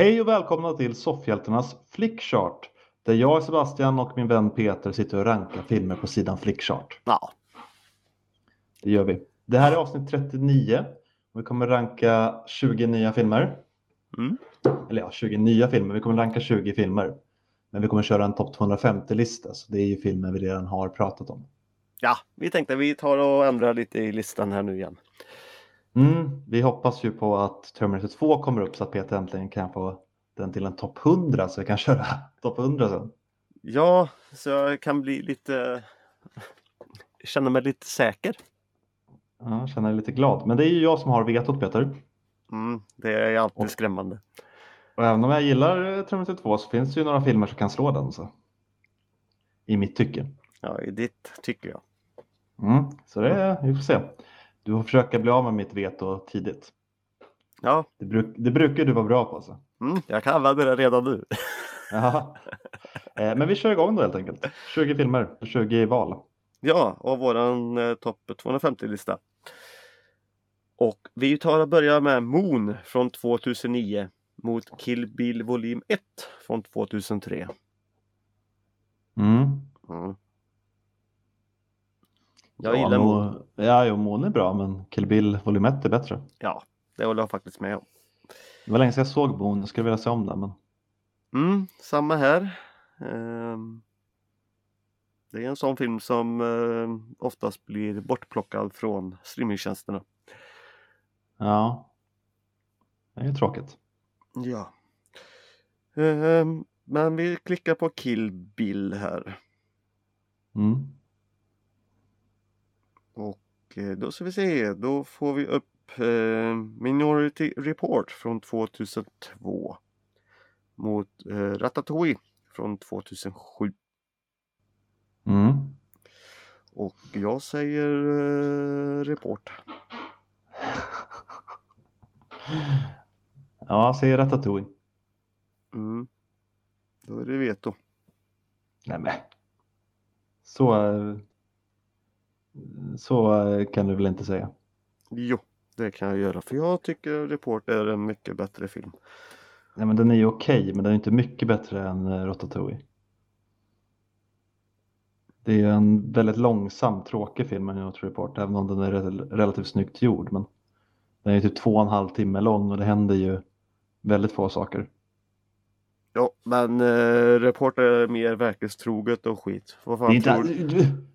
Hej och välkomna till Soffhjältarnas Flickchart. Där jag, Sebastian och min vän Peter sitter och rankar filmer på sidan Flickchart. Ja, Det gör vi. Det här är avsnitt 39. Vi kommer ranka 20 nya filmer. Mm. Eller ja, 20 nya filmer. Vi kommer ranka 20 filmer. Men vi kommer köra en topp 250-lista. Så det är ju filmer vi redan har pratat om. ja, vi tänkte vi tar och ändrar lite i listan här nu igen. Mm, vi hoppas ju på att Terminator 2 kommer upp så att Peter äntligen kan få den till en topp 100 så vi kan köra topp 100 sen. Ja, så jag kan bli lite... Känna mig lite säker. Ja, känner mig lite glad. Men det är ju jag som har vetot Peter. Mm, det är alltid Och- skrämmande. Och även om jag gillar eh, Terminator 2 så finns det ju några filmer som kan slå den. Så. I mitt tycke. Ja, i ditt tycker jag. Mm, så det, vi får se. Du får försöka bli av med mitt veto tidigt. Ja, Det, bruk, det brukar du vara bra på. Så. mm, jag kan använda det redan nu. Eh, Men vi kör igång då helt enkelt. 20 filmer, 20 val. Ja, och våran eh, topp 250-lista. Och vi tar och börjar med Moon från 2009 mot Kill Bill volym 1 från 2003. Mm. Mm. Jag ja, gillar Mo- Moon. Ja, jo, Moon är bra men Kill Bill volym 1 är bättre. Ja, det håller jag faktiskt med om. Det var länge sedan jag såg Moon, jag skulle vilja se om den. Men... Mm, samma här. Ehm, det är en sån film som eh, oftast blir bortplockad från streamingtjänsterna. Ja, det är ju tråkigt. Ja. Ehm, men vi klickar på Kill Bill här. Mm. Och eh, då ska vi se, då får vi upp eh, Minority Report från 2002 mot eh, Ratatouille från 2007. Mm. Och jag säger eh, Report. Ja, jag säger Ratatouille. Mm. Då är det veto. Nej men. Så, så eh, kan du väl inte säga? Jo, det kan jag göra för jag tycker Report är en mycket bättre film. Nej men den är ju okej, men den är inte mycket bättre än eh, Ratatouille. Det är en väldigt långsam, tråkig film, Minority Report, även om den är rel- relativt snyggt gjord. Men den är ju typ två och en halv timme lång och det händer ju väldigt få saker. Ja, men eh, Report är mer verklighetstroget och skit. Vad, Det är fan inte... tror, du...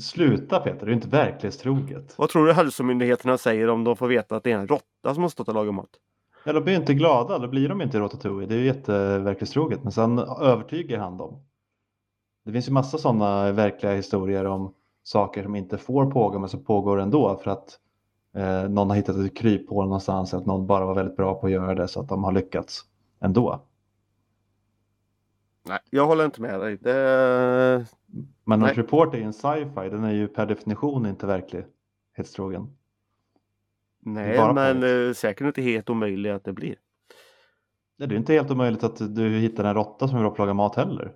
Sluta Peter, det är inte verklighetstroget. vad tror du hälsomyndigheterna säger om de får veta att det är en råtta som har stått och lagat mat? Ja, de blir inte glada, då blir de inte Ratatouille. Det är ju jätteverklighetstroget, men sen övertygar han dem. Det finns ju massa sådana verkliga historier om saker som inte får pågå, men som pågår ändå för att eh, någon har hittat ett kryphål någonstans, att någon bara var väldigt bra på att göra det så att de har lyckats ändå. Nej, jag håller inte med dig. Det... Men Nej. en report är ju en sci-fi, den är ju per definition inte verklighetstrogen. Nej, bara men eh, säkert inte helt omöjligt att det blir. Det är inte helt omöjligt att du hittar en råtta som är bra på att laga mat heller.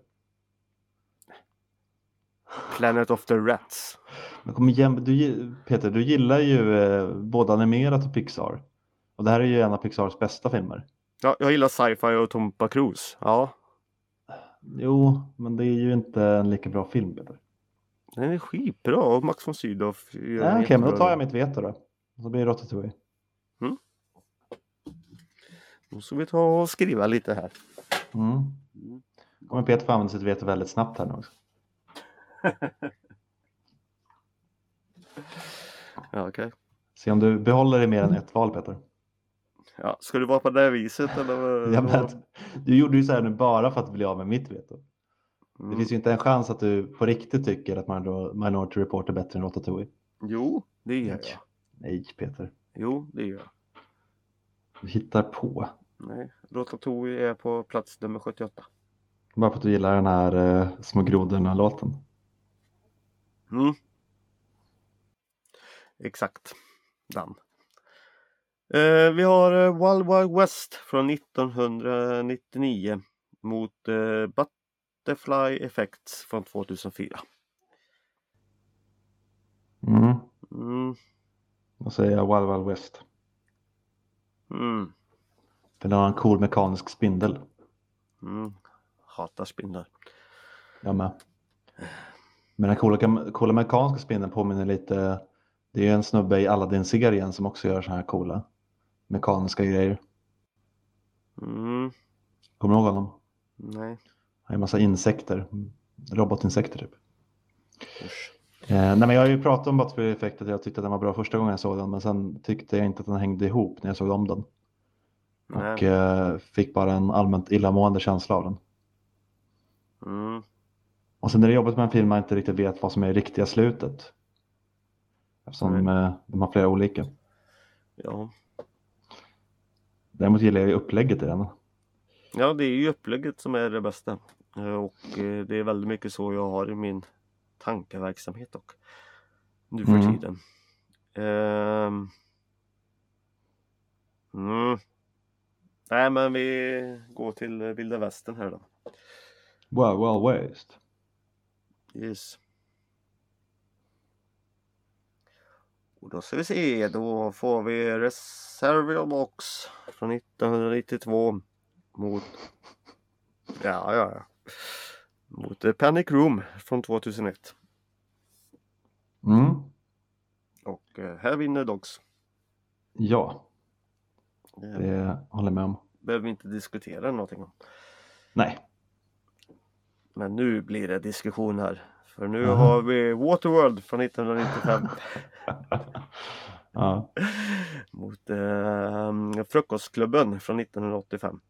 Planet of the Rats. Men kom igen, du, Peter, du gillar ju eh, både animerat och Pixar. Och det här är ju en av Pixars bästa filmer. Ja, jag gillar sci-fi och Tompa Cruise. Ja, Jo, men det är ju inte en lika bra film, Peter. den är skitbra och Max von Sydow Okej, men då tar jag mitt veto då. Så blir det Ratatouille. Då ska vi ta och skriva lite här. Mm. Kommer Peter få använda sitt veto väldigt snabbt här nu också. Ja, okej. Se om du behåller i mer än ett val, Peter. Ja, ska du vara på det viset eller? Ja, men, du gjorde ju så här nu bara för att bli av med mitt veto. Det Mm. finns ju inte en chans att du på riktigt tycker att Minor- Minority Report är bättre än Ratatouille. Jo, det gör jag. Nej, Peter. Jo, det gör jag. Du hittar på. Nej, Ratatouille är på plats nummer 78. Bara för att du gillar den här eh, Små grodorna-låten. Mm. Exakt. Den. Eh, vi har eh, Wild Wild West från 1999 mot eh, Butterfly Effects från 2004. Mm. Mm. Då säger jag Wild Wild West. Mm. Den har en cool mekanisk spindel. Mm. Hatar spindlar. Jag med. Men den coola, coola mekaniska spindeln påminner lite. Det är en snubbe i Aladdin-serien som också gör så här coola mekaniska grejer. Mm. Kommer du ihåg honom? Nej. Han har en massa insekter. Robotinsekter typ. Usch. Eh, nej men jag har ju pratat om Battery Effect att jag tyckte att den var bra första gången jag såg den. Men sen tyckte jag inte att den hängde ihop när jag såg om den. Nej. Och eh, fick bara en allmänt illamående känsla av den. Mm. Och sen är det jobbigt med en film man inte riktigt vet vad som är riktiga slutet. Eftersom eh, de har flera olika. Ja. Däremot gillar jag upplägget i den. ja, det är ju upplägget som är det bästa. Eh, Och eh, det är väldigt mycket så jag har i min tankeverksamhet och nu för Mm. tiden. Ehm. Mm. Nej men vi går till vilda västern här då. Well, well, waste. Yes. Och då ska vi se, då får vi Reservoir Box från 1992 mot Ja, ja, ja. Mot eh, Panic Room från 2001. Mm. Och eh, här vinner Dogs. Ja, Det det håller jag med om. behöver vi inte diskutera någonting om. Nej. Men nu blir det diskussion här. För nu Aha. har vi Waterworld från 1995 ja. mot eh, Frukostklubben från 1985.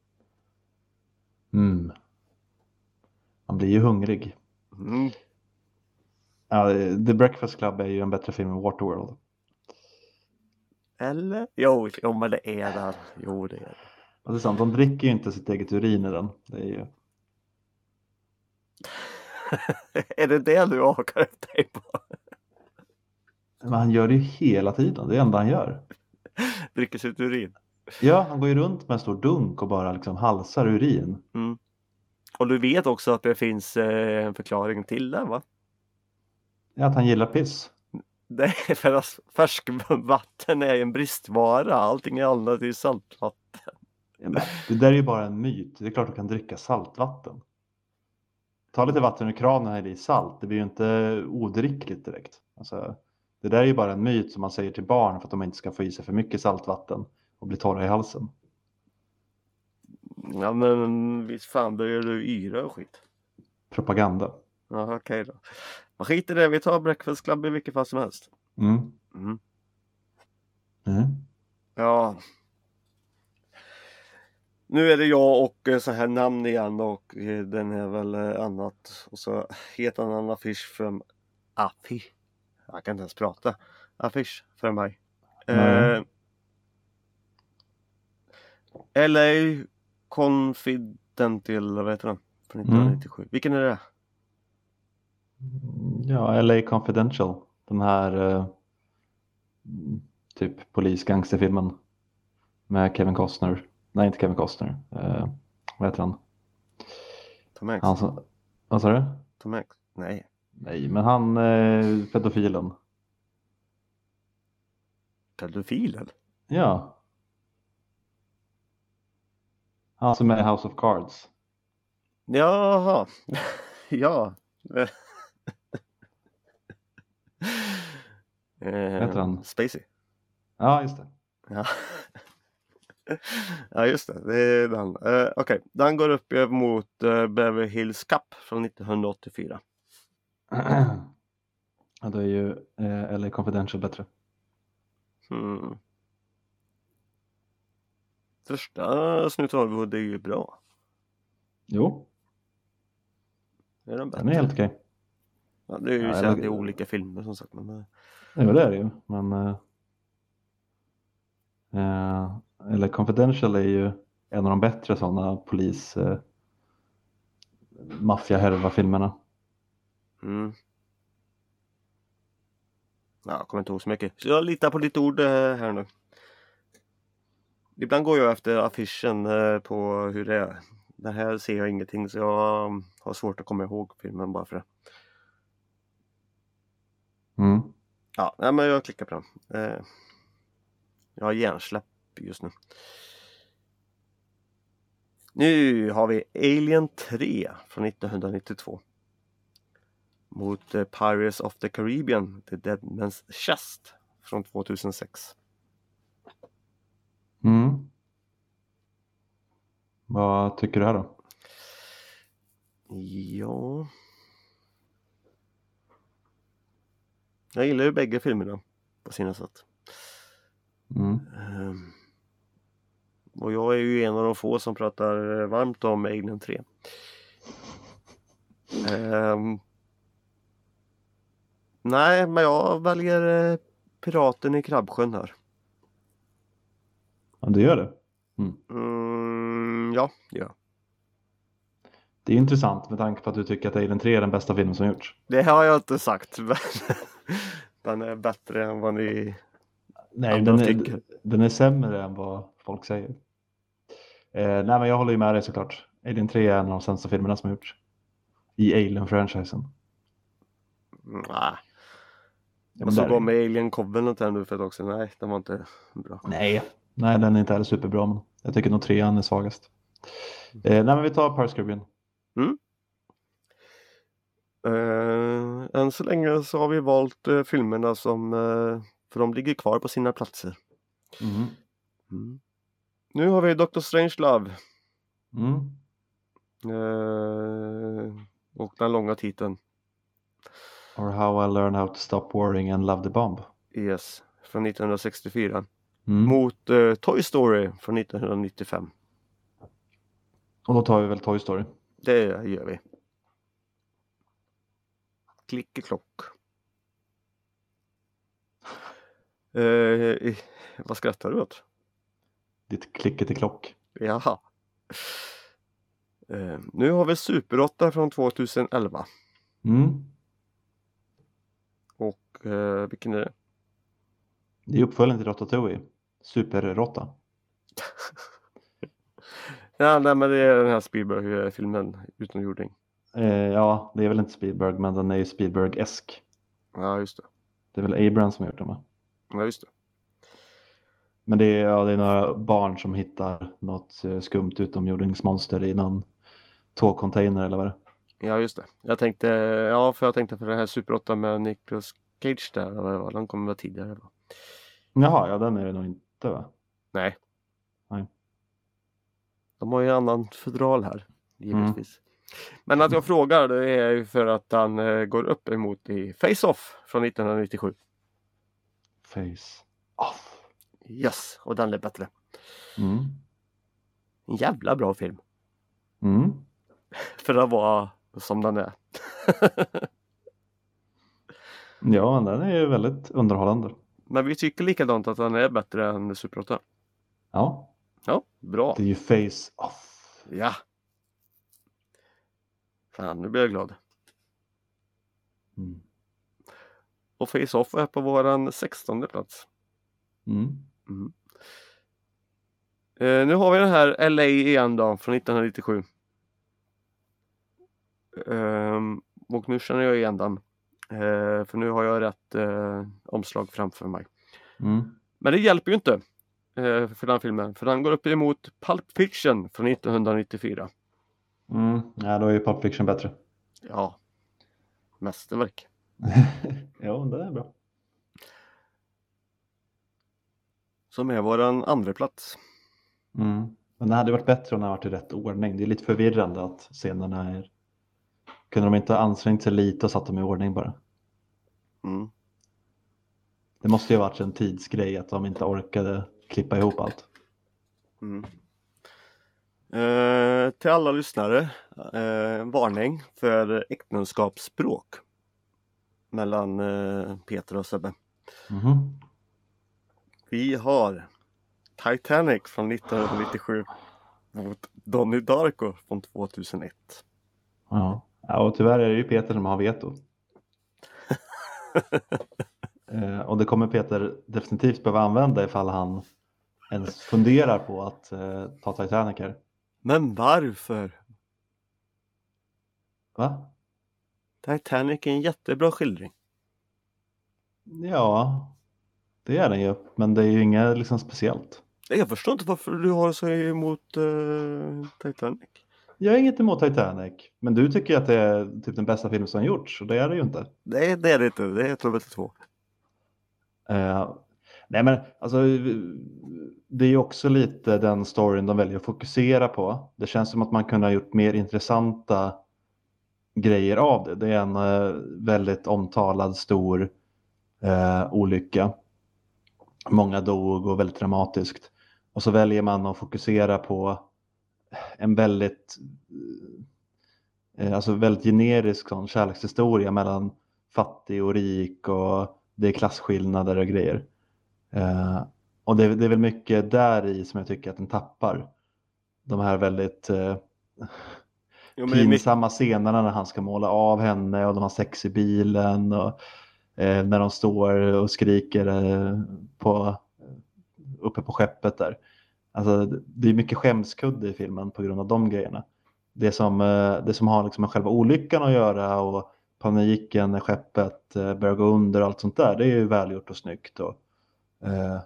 Mm. Man blir ju hungrig. Mm. Ja, The Breakfast Club är ju en bättre film än Waterworld. Eller? Jo, jo, men det är det. Jo, det är det. Och det är sant, de dricker ju inte sitt eget urin i den. Det är ju... är det det du hakar upp dig på? Men han gör det ju hela tiden, det är det enda han gör. Dricker sitt urin? Ja, han går ju runt med en stor dunk och bara liksom halsar urin. Mm. Och du vet också att det finns eh, en förklaring till det va? Ja, att han gillar piss. Är för att färskvatten är en bristvara. Allting annat är saltvatten. Ja, men det där är ju bara en myt. Det är klart du kan dricka saltvatten. Ta lite vatten ur kranen och häll i salt. Det blir ju inte odrickligt direkt. Alltså, det där är ju bara en myt som man säger till barn för att de inte ska få i sig för mycket saltvatten och bli torra i halsen. Ja men visst fan börjar du yra och skit. Propaganda. Ja okej då. Men skit i det, vi tar Breakfast Club i vilket fall som helst. Mm. Mm. Mm. Ja. Nu är det jag och eh, så här namn igen och eh, den är väl eh, annat. Och så heter en annan affisch från affisch. Jag kan inte ens prata. Affisch för mig. Eh, LA Confidential, vad heter den? Från 1997. Vilken är det? Ja, LA Confidential. Den här eh, typ polisgangsterfilmen med Kevin Costner. Nej, inte Kevin Costner. Eh, vad heter han? Tom Hanks? han som, vad sa du? Tom Hanks? Nej. Nej, men han eh, pedofilen. Pedofilen? Ja. Han som är House of Cards. Jaha. ja. eh, heter han? Spacey. Ja, just det. Ja. ja just det, det är den. Eh, Okej, den går upp eh, mot eh, Beverly Hills Cup från 1984. Ja, då är ju eh, LA Confidential bättre. Hmm. Första Snut Hollywood är ju bra. Jo, Är den bättre? den är helt okej. ja, det är ju Ja, eller- det är olika filmer som sagt. Men, eh, Jo, det är det ju. Men eh, eh, LA Confidential är ju en av de bättre sådana polis eh, maffia-härva-filmerna. Mm. Ja, jag kommer inte ihåg så mycket. Så jag litar på ditt ord eh, här nu. Ibland går jag efter affischen eh, på hur det är. Det här ser jag ingenting så jag har svårt att komma ihåg filmen bara för det. Mm. Ja, nej, men jag klickar på den. Eh, jag har hjärnsläpp just nu. Nu har vi Alien 3 från 1992. Mot eh, Pirates of the Caribbean, The Dead Man's Chest från 2006. Mm. Vad tycker du här då? Ja. Jag gillar ju bägge filmerna på sina sätt. Mm. Ehm, Och jag är ju en av de få som pratar varmt om Alien 3. Ehm, nej, men jag väljer eh, Piraten i Krabbsjön här. Ja, du gör det. Mm, ja, ja. Det är intressant med tanke på att du tycker att Alien 3 är den bästa filmen som gjorts. Det har jag inte sagt. Men den är bättre än vad ni Nej, den är, den är sämre än vad folk säger. Eh, nej, men jag håller ju med dig såklart. Alien 3 är en av de sämsta filmerna som har gjorts. I Alien-franchisen. Nej. Ja, men Och så där- går med Alien Covenant här nu för ett också. Nej, den var inte bra. Nej, nej, den är inte heller superbra. Men jag tycker nog trean är svagast. Eh, nej, men vi tar Pirates Caribbean. Uh, än så länge så har vi valt eh, filmerna som, eh, för de ligger kvar på sina platser. Mhm. Mm. Nu har vi Dr. Strangelove Mm. eh, och den långa titeln. Or How I Learned How to Stop Worrying and Love the Bomb. Yes, från 1964. Mm. Mot eh, Toy Story från 1995. Och då tar vi väl Toy Story. Det gör vi. Klickeklock. Eh, vad skrattar du åt? Ditt klicket i klock. Jaha. Eh, nu har vi Super 8 från 2011. Mm. Eh, vilken är det? Det är uppföljaren till Ratatouille. Superråtta. Ja, nej, men det är den här Spielberg-filmen Utomjording. Eh, ja, det är väl inte Spielberg, men den är ju Spielberg-esk. Ja, just det. Det är väl Abrams som har gjort den va? Ja, just det. Men det är, ja, det är några barn som hittar något eh, skumt utomjordingsmonster i någon tågcontainer eller vad det är. Ja, just det. Jag tänkte, ja, för jag tänkte för den här Super 8 med Nicolas Cage där, eller vad den kommer väl tidigare. Va? Jaha, ja den är det nog inte va? Nej. Nej. De har ju en annan fodral här, givetvis. Men att jag frågar det är ju för att han eh, går upp emot i Face-Off från 1997. Face off. Yes, och den är bättre. Mm. En jävla bra film. Mm. För att vara som den är. Ja, den är väldigt underhållande. Men vi tycker likadant att den är bättre än Super 8. Ja, Ja, bra. det är ju face off. Ja. Fan, nu blir jag glad. Mm. Och Face-Off är på våran 16 plats. Mm. Mm. Eh, nu har vi den här LA igen då, från 1997. Ehm, och nu känner jag igen den. Eh, för nu har jag rätt eh, omslag framför mig. Mm. Men det hjälper ju inte eh, för den filmen. För den går upp emot Pulp Fiction från 1994. Mm. Ja, då är ju Pulp Fiction bättre. Ja, mästerverk. ja, den är bra. Som är våran andra plats. Mm. Men det hade varit bättre om den varit i rätt ordning. Det är lite förvirrande att scenerna är... Kunde de inte ha ansträngt sig lite och satt dem i ordning bara? Mm. Det måste ju ha varit en tidsgrej att de inte orkade klippa ihop allt. Mm. Eh, till alla lyssnare, eh, varning för äktenskapsspråk mellan eh, Peter och Sebbe. Mhm. Vi har Titanic från 1997 mot Donnie Darko från 2001. Ja. Ja, och tyvärr är det ju Peter som har veto. eh, och det kommer Peter definitivt behöva använda ifall han ens funderar på att eh, ta Titanic här. Men varför? Va? Titanic är en jättebra skildring. Ja, det är den ju. Men det är ju inget liksom speciellt. Jag förstår inte varför du har så emot uh, Titanic. Jag är inget emot Titanic, men du tycker att det är typ den bästa film som gjorts och det är det ju inte. Nej, det är det inte. Det är Trubbel 2. Uh, nej, men alltså det är ju också lite den storyn de väljer att fokusera på. Det känns som att man kunde ha gjort mer intressanta grejer av det. Det är en uh, väldigt omtalad stor uh, olycka. Många dog och väldigt dramatiskt. Och så väljer man att fokusera på en väldigt, eh, alltså väldigt generisk sån kärlekshistoria mellan fattig och rik och det är klasskillnader och grejer. Eh, och det, det, är väl mycket där i som jag tycker att den tappar. De här väldigt eh, jo, pinsamma mycket... scenerna när han ska måla av henne och de har sex i bilen och eh, när de står och skriker eh, på, uppe på skeppet där. Alltså, det är mycket skämskudde i filmen på grund av de grejerna. Det som, eh, det som har liksom med själva olyckan att göra och paniken när skeppet eh, börjar gå under och allt sånt där, det är ju välgjort och snyggt och eh,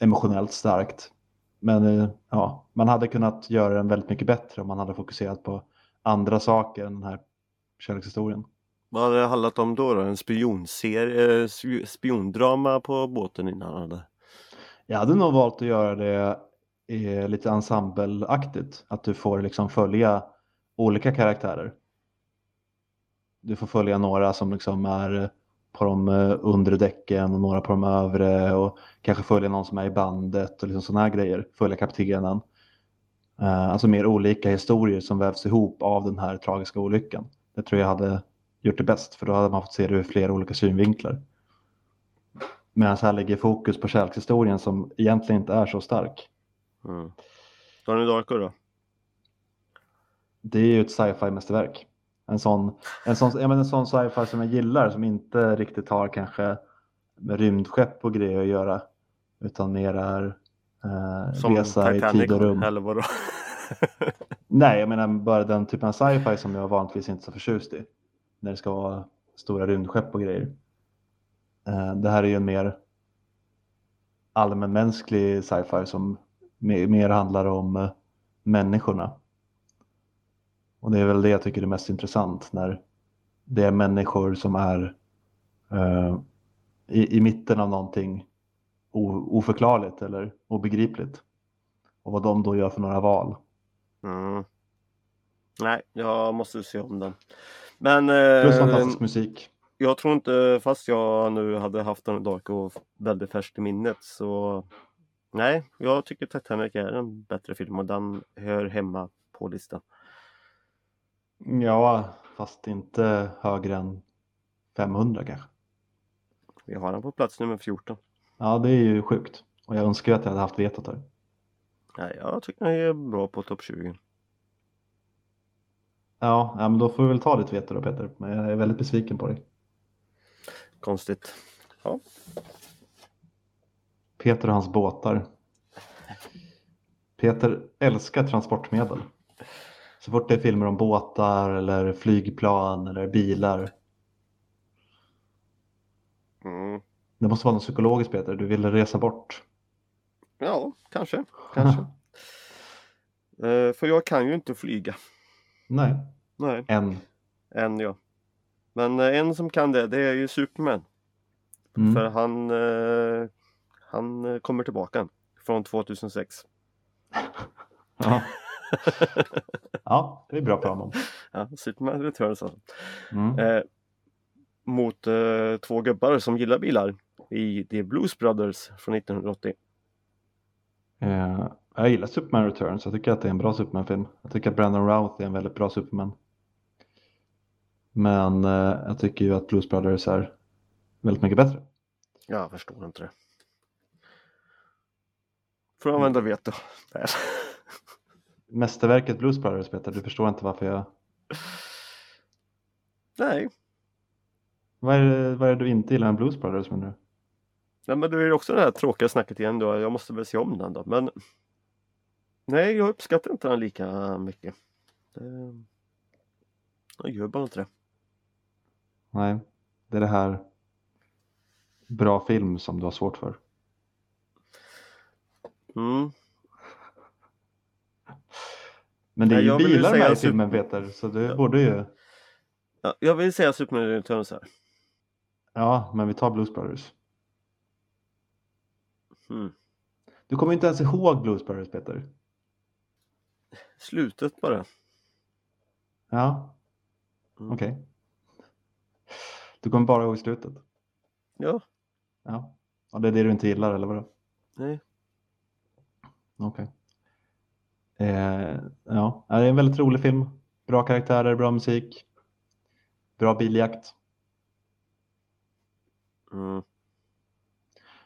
emotionellt starkt. Men eh, ja, man hade kunnat göra den väldigt mycket bättre om man hade fokuserat på andra saker än den här kärlekshistorien. Vad hade det handlat om då? då? En spionserie, eh, spiondrama på båten innan? Eller? Jag hade nog valt att göra det eh, lite ensembleaktigt. Att du får liksom följa olika karaktärer. Du får följa några som liksom är på de eh, undre däcken och några på de övre och kanske följa någon som är i bandet och liksom sådana här grejer. Följa kaptenen. Eh, alltså mer olika historier som vävs ihop av den här tragiska olyckan. Det tror jag hade gjort det bäst för då hade man fått se det ur flera olika synvinklar. Medan här ligger fokus på kärlekshistorien som egentligen inte är så stark. Mm. Donnie Darko då? Det är ju ett sci-fi mästerverk. En sån, en sån, jag menar, en sån sci-fi som jag gillar som inte riktigt har kanske med rymdskepp och grejer att göra. Utan mer är eh, som resa Titanic, i tid och rum. Eller vadå? Nej, jag menar bara den typen av sci-fi som jag vanligtvis inte är så förtjust i. När det ska vara stora rymdskepp och grejer. Eh, det här är ju en mer allmänmänsklig sci-fi som mer handlar om eh, människorna. Och det är väl det jag tycker är mest intressant när det är människor som är uh, i, i mitten av någonting oförklarligt eller obegripligt. Och vad de då gör för några val. Mm. Nej, jag måste se om den. Men... Eh, Plus fantastisk musik jag tror inte, fast jag nu hade haft den Dark och väldigt färskt i minnet så Nej, jag tycker Titanic är en bättre film och den hör hemma på listan. Ja, fast inte högre än 500 kanske. Vi har den på plats nummer 14. Ja, det är ju sjukt. Och jag önskar att jag hade haft vetat det. Nej, jag tycker den är bra på topp 20. Ja, ja, men då får vi väl ta ditt veto då Peter. Men jag är väldigt besviken på dig. Konstigt. Ja. Peter och hans båtar. Peter älskar transportmedel. Så fort det är filmer om båtar eller flygplan eller bilar. Mm. Det måste vara något psykologiskt Peter, du vill resa bort. Ja, kanske. kanske. uh, för jag kan ju inte flyga. Nej. Nej. Än. Än ja. Men eh, en som kan det, det är ju Superman. Mm. För han, eh, han eh, kommer tillbaka från 2006. ja. ja, det är bra för honom. Ja, Superman Returns alltså. Mm. Eh, mot eh, två gubbar som gillar bilar i The Blues Brothers från 1980. Eh, jag gillar Superman Returns. Jag tycker att det är en bra Superman-film. Jag tycker att Brandon Routh är en väldigt bra Superman. Men eh, jag tycker ju att Blues Brothers är väldigt mycket bättre. Jag förstår inte det. Får använda veto. Mästerverket Blues Brothers Peter, du förstår inte varför jag... Nej. Vad är, det, vad är det du inte gillar med Blues Brothers menar du? Ja men det är också det här tråkiga snacket igen då, jag måste väl se om den då men Nej jag uppskattar inte den lika mycket. Det... Jag gör bara inte det. Nej, det är det här bra film som du har svårt för. Mm. Men det är ju bilar med i super- filmen Peter, så du Ja. borde ju... Ja, jag vill säga Superman Returns här. Ja, men vi tar Blues Brothers. Mm. Du kommer inte ens ihåg Blues Brothers Peter. Slutet bara. Ja, Mm. okej. Du kommer bara ihåg slutet. Ja, Ja, och det är det du inte gillar eller vadå? nej. Okej. Eh, ja, det är en väldigt rolig film. Bra karaktärer, bra musik. Bra biljakt. Mm.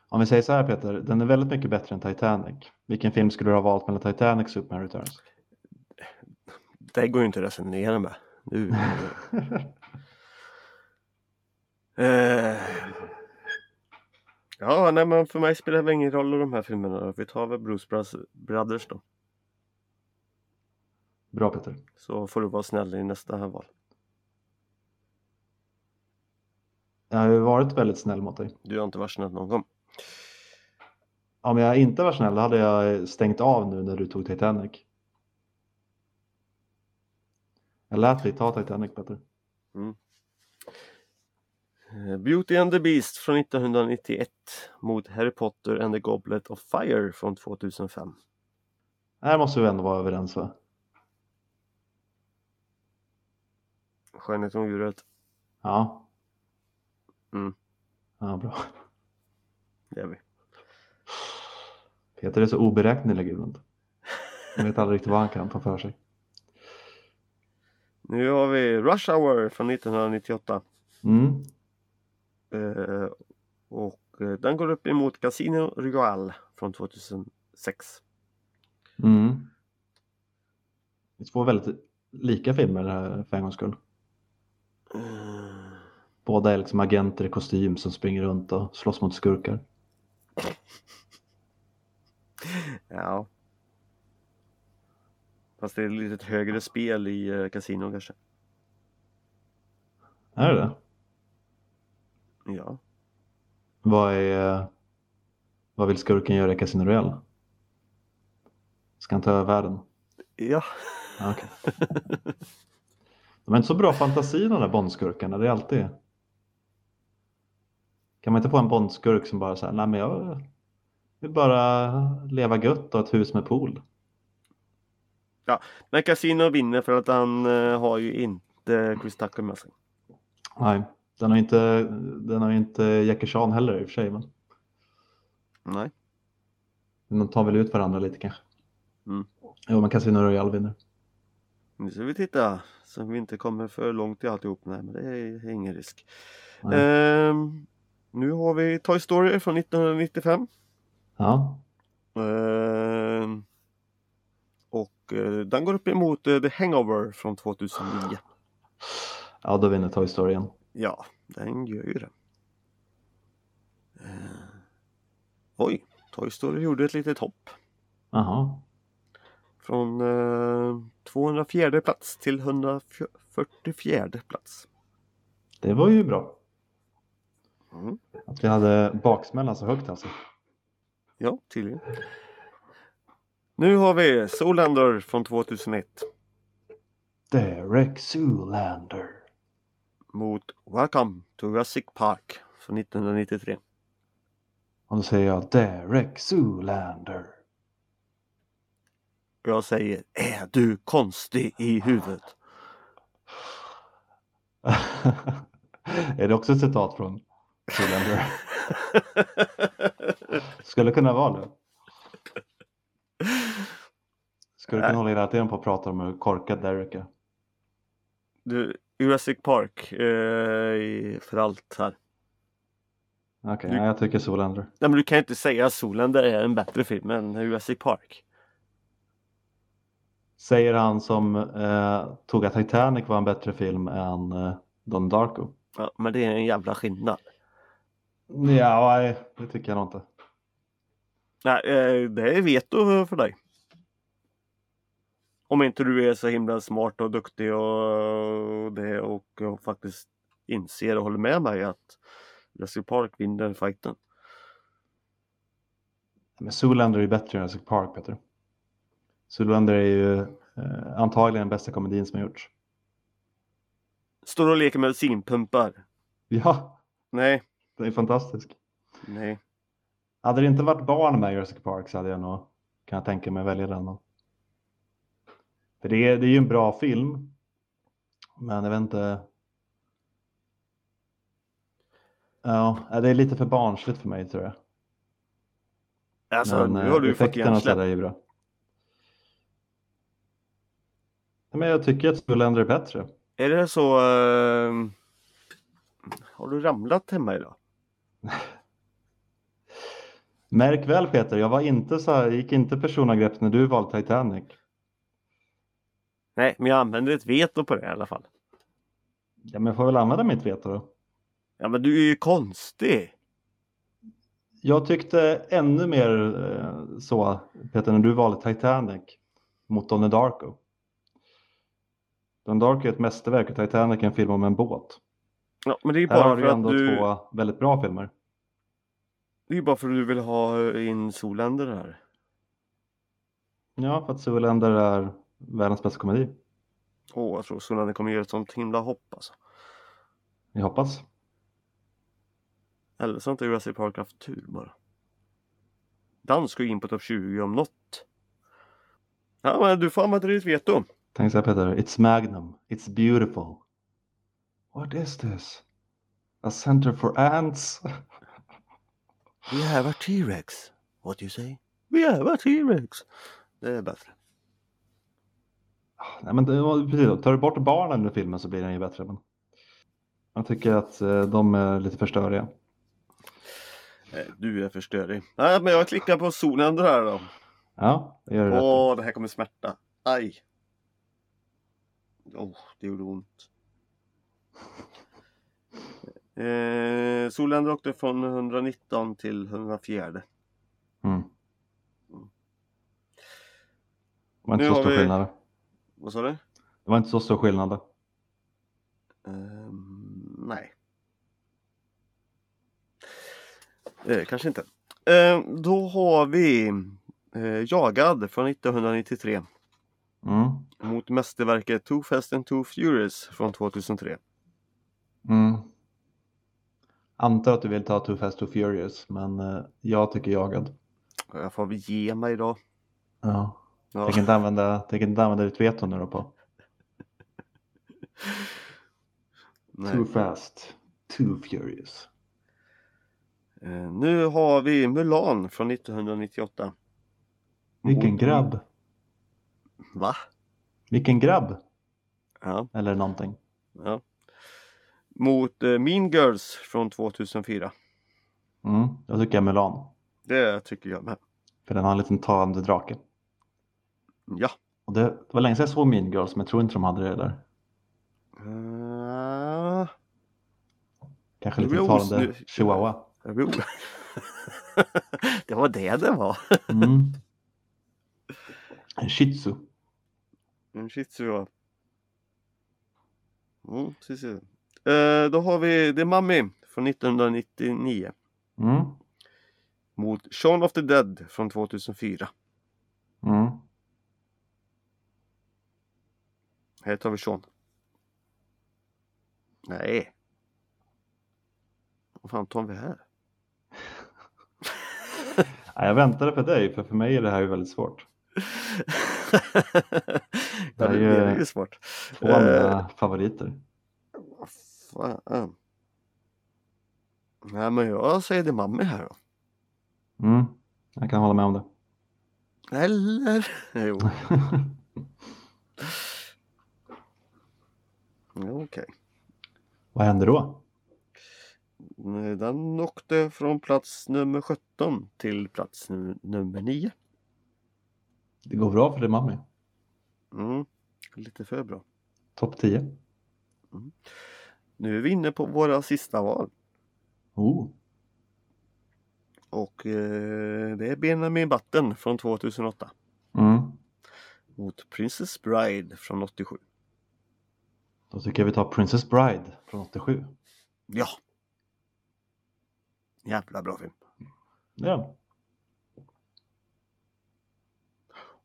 Om vi säger så här Peter, den är väldigt mycket bättre än Titanic. Vilken film skulle du ha valt mellan Titanic och Superman Returns? Det går ju inte att resonera med. Nu. eh. Ja, nej men för mig spelar det ingen roll i de här filmerna. Vi tar väl Bruce Brothers då. Bra Peter. Så får du vara snäll i nästa här val. Jag har ju varit väldigt snäll mot dig. Du har inte varit snäll någon gång. Om jag inte var snäll hade jag stängt av nu när du tog Titanic. Jag lät dig ta Titanic Peter. Eh, Beauty and the Beast från 1991 mot Harry Potter and the Goblet of Fire från 2005. Här måste vi ändå vara överens va? Skönheten och djuret, Ja. Mm. Ja, bra. det är vi. Peter är så oberäknelig ibland. Jag vet aldrig riktigt vad han kan ta för sig. Nu har vi Rush Hour från 1998. Mm. Eh, och eh, den går upp emot Casino Royale från 2006. Mm. Det är två väldigt lika filmer för en gångs skull. Eh, Båda är liksom agenter i kostym som springer runt och slåss mot skurkar. ja. Fast det är lite högre spel i Casino kanske. Är det det? Ja. Vad är... Vad vill skurken göra i Casino Royale? Ska han ta över världen? Ja. Ja, okej. De har inte så bra fantasi de där Bondskurkarna, det är alltid... Kan man inte få en Bondskurk som bara säger nej men jag vill bara leva gött och ett hus med pool. Men Casino vinner för att han eh, har ju inte Chris Tucker med sig. Nej, den har inte, den har inte Jackie Chan heller i och för sig. Men Nej. de tar väl ut varandra lite kanske. Mm. Jo, men Casino Royale vinner. Nu ska vi titta så vi inte kommer för långt i alltihop. Nej, men det är ingen risk. Ehm, nu har vi Toy Story från 1995. Ja, Ehm, och eh, den går upp emot eh, The Hangover från 2009. ja, då vinner Toy Story igen. Ja, den gör ju det. Ehm, oj, Toy Story gjorde ett litet hopp. Jaha, Från eh, 204 plats till 144 plats. det var ju bra. Mm. Att vi hade baksmällan så högt alltså. Ja, tydligen. Nu har vi Zoolander från 2001 Derek Zoolander. Mot Welcome to Jurassic Park från 1993. Och då säger jag Derek Zoolander. Jag säger, är du konstig i huvudet? är det också ett citat från Zoolander? Skulle kunna vara det. Skulle kunna hålla hela tiden på att prata om hur korkad Derek är. Du, Jurassic Park eh, för allt här. Okej, Du- ja, jag tycker Zoolander. Nej men du kan ju inte säga att Zoolander är en bättre film än Jurassic Park. Säger han som eh, tog att Titanic var en bättre film än eh, Don Darko. Ja, men det är en jävla skillnad. Ja, nej, det tycker jag nog inte. Nej, eh, det är veto för dig. Om inte du är så himla smart och duktig och det och, och faktiskt inser och håller med mig att Jurassic Park vinner fighten. Men Zoolander är bättre än Jurassic Park, Peter. Zoolander är ju eh, antagligen den bästa komedin som har gjorts. Står och leker med bensinpumpar. Ja, Nej, den är fantastisk. nej. Hade det inte varit barn med Jurassic Park så hade jag nog, kan jag tänka mig, välja den. då. För det är, det är ju en bra film. Men jag vet inte. Ja, det är lite för barnsligt för mig tror jag. Alltså, men nu eh, har du ju fått hjärnsläpp. är ju bra. Men jag tycker att Zoolander är bättre. Är det så... ehm, har du ramlat hemma idag? Märk väl Peter, jag var inte så här, gick inte personangrepp när du valde Titanic. Nej, men jag använder ett veto på det i alla fall. Ja, men jag får väl använda mitt veto då. Ja, men du är ju konstig. Jag tyckte ännu mer eh, så, Peter, när du valde Titanic mot Donnie Darko. Donnie Darko är ett mästerverk och Titanic är en film om en båt. Ja, men det är ju Här har bara du ändå du... två väldigt bra filmer. Det är ju bara för att du vill ha in Zoolander här. Ja, för att Zoolander är världens bästa komedi. Åh, jag tror Zoolander kommer göra ett sånt himla hopp alltså. Jag hoppas. Eller så har inte Jurassic Park haft tur bara. Den ska ju in på topp 20 om något. Ja, men du får använda ditt veto. Tänk så här Peter, it's magnum, it's beautiful. What is this? A center for ants? We have a T-Rex. What do you say? We have a T-Rex. Det är bättre. Nej, men det, precis, tar du bort barnen ur filmen så blir den ju bättre. Men jag tycker att eh, de är lite för störiga. Eh, Du är förstörig. Nej, men jag klickar på Zoolander här då. Ja, det gör rätt i. Åh, det här kommer smärta. Aj. Åh, det gjorde ont. Eh, Zoolander åkte från 119 till 104. Mm. Det var inte Nu har vi-. Vad sa du? Det var inte så stor skillnad. Ehm, nej. Eh, kanske inte. Ehm, då har vi eh, Jagad från 1993 Mm. mot mästerverket Too Fast and Too Furious från 2003. Mm. Antar att du vill ta Too Fast Too Furious, men eh, jag tycker jagad. Jag får väl ge mig då. Ja. Ja. Tänker inte använda, tänker inte använda ditt veto nu då på. Nej. Too Fast Too Furious. Eh, nu har vi Mulan från 1998. Vilken Mot- grabb. Va? Vilken grabb. Ja. Eller någonting. ja. Mot eh, Mean Girls från 2004. Mm. Jag tycker Mulan. Det tycker jag med. För den har en liten talande drake. Ja. Och det, det var länge sedan jag såg Mean Girls, men jag tror inte de hade det där. Uh, Kanske lite os- talande nu- chihuahua. det var det det var. Mm. En shih tzu. En shih tzu ja. Mm, precis. Eh, då har vi The Mummy från 1999 Mm. mot Shaun of the Dead från 2004. Mm. Här tar vi Shaun. Nej. Vad fan tar vi här? Ja, jag väntade på dig, för för mig är det här ju väldigt svårt. ja, är det, ju- det är ju svårt. Två av Eh, mina favoriter. Fan. Nej men jag säger The Mummy här då. Mm. Jag kan hålla med om det. Eller? Jo, okej. Vad händer då? Den åkte från plats nummer 17 till plats nu- nummer 9. Det går bra för dig Mami. Mm, lite för bra. Topp 10. Nu är vi inne på våra sista val. Oh. Och eh, det är Benjamin Button från 2008 Mm. mot Princess Bride från 87. Då tycker jag vi tar Princess Bride från 87. Ja! Jävla bra film. Ja.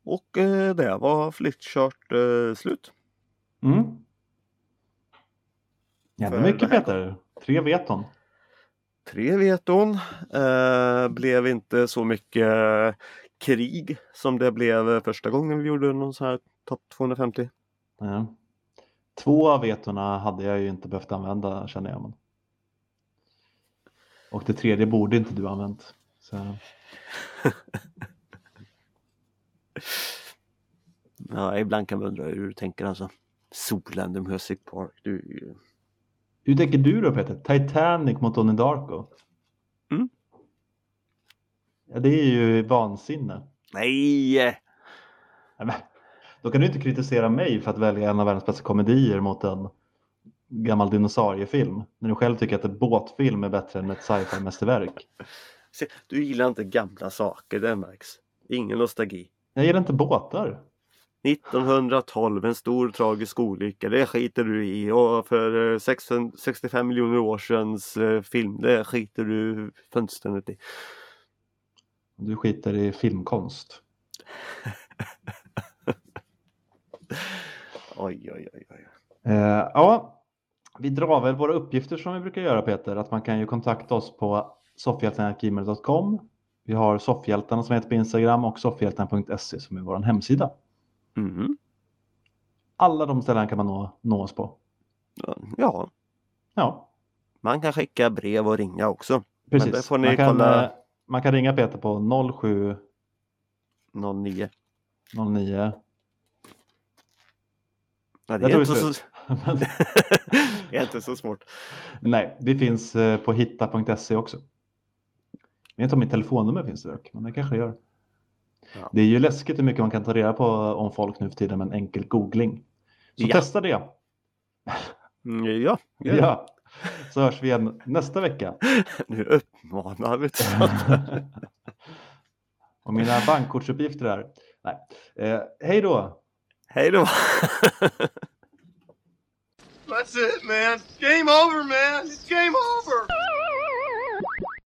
Och eh, det var flyttkört eh, slut. Mm. Jävla För mycket Peter. Tre veton. Tre veton. Eh, blev inte så mycket eh, krig som det blev första gången vi gjorde någon sån här topp 250. Ja. Två av vetorna hade jag ju inte behövt använda känner jag. Men... Och det tredje borde inte du ha använt. Så... Ja, ibland kan man undra hur du tänker alltså. Zoolander Music Park. Du, Hur tänker du då Peter? Titanic mot Donnie Darko? Mm. Ja, det är ju vansinne. Nej! Nej, Då kan du inte kritisera mig för att välja en av världens bästa komedier mot en gammal dinosauriefilm. När du själv tycker att en båtfilm är bättre än ett sci-fi mästerverk. Se, du gillar inte gamla saker, det märks. Ingen nostalgi. Jag gillar inte båtar. 1912, en stor tragisk olycka, det skiter du i. Och för eh, 600 65 miljoner år sedan eh, film, det skiter du fullständigt i. Du skiter i filmkonst. Oj, oj, oj, oj. Eh, ja, vi drar väl våra uppgifter som vi brukar göra Peter. Att man kan ju kontakta oss på soffhjältarna.gmail.com. Vi har soffhjältarna som heter på Instagram och soffhjältarna.se som är vår hemsida. Mhm. Alla de ställen kan man nå, nå oss på. Ja, Ja, man kan skicka brev och ringa också. precis. man, kan, kolla. eh, man kan ringa Peter på 07 09. 09. Ja, det, är inte så... Det är inte så svårt. Nej, vi finns eh, på hitta.se också. Jag vet inte om mitt telefonnummer finns där dock, men det kanske det gör. Ja. Det är ju läskigt hur mycket man kan ta reda på om folk nu för tiden med en enkel googling. Så Ja. testa det. Mm, Ja, ja. Ja. Så hörs vi igen nästa vecka. nu uppmanar vi till Och mina bankkortsuppgifter är. Nej. Eh, hej då! Hej då! That's it, man. Game over, man. It's game over.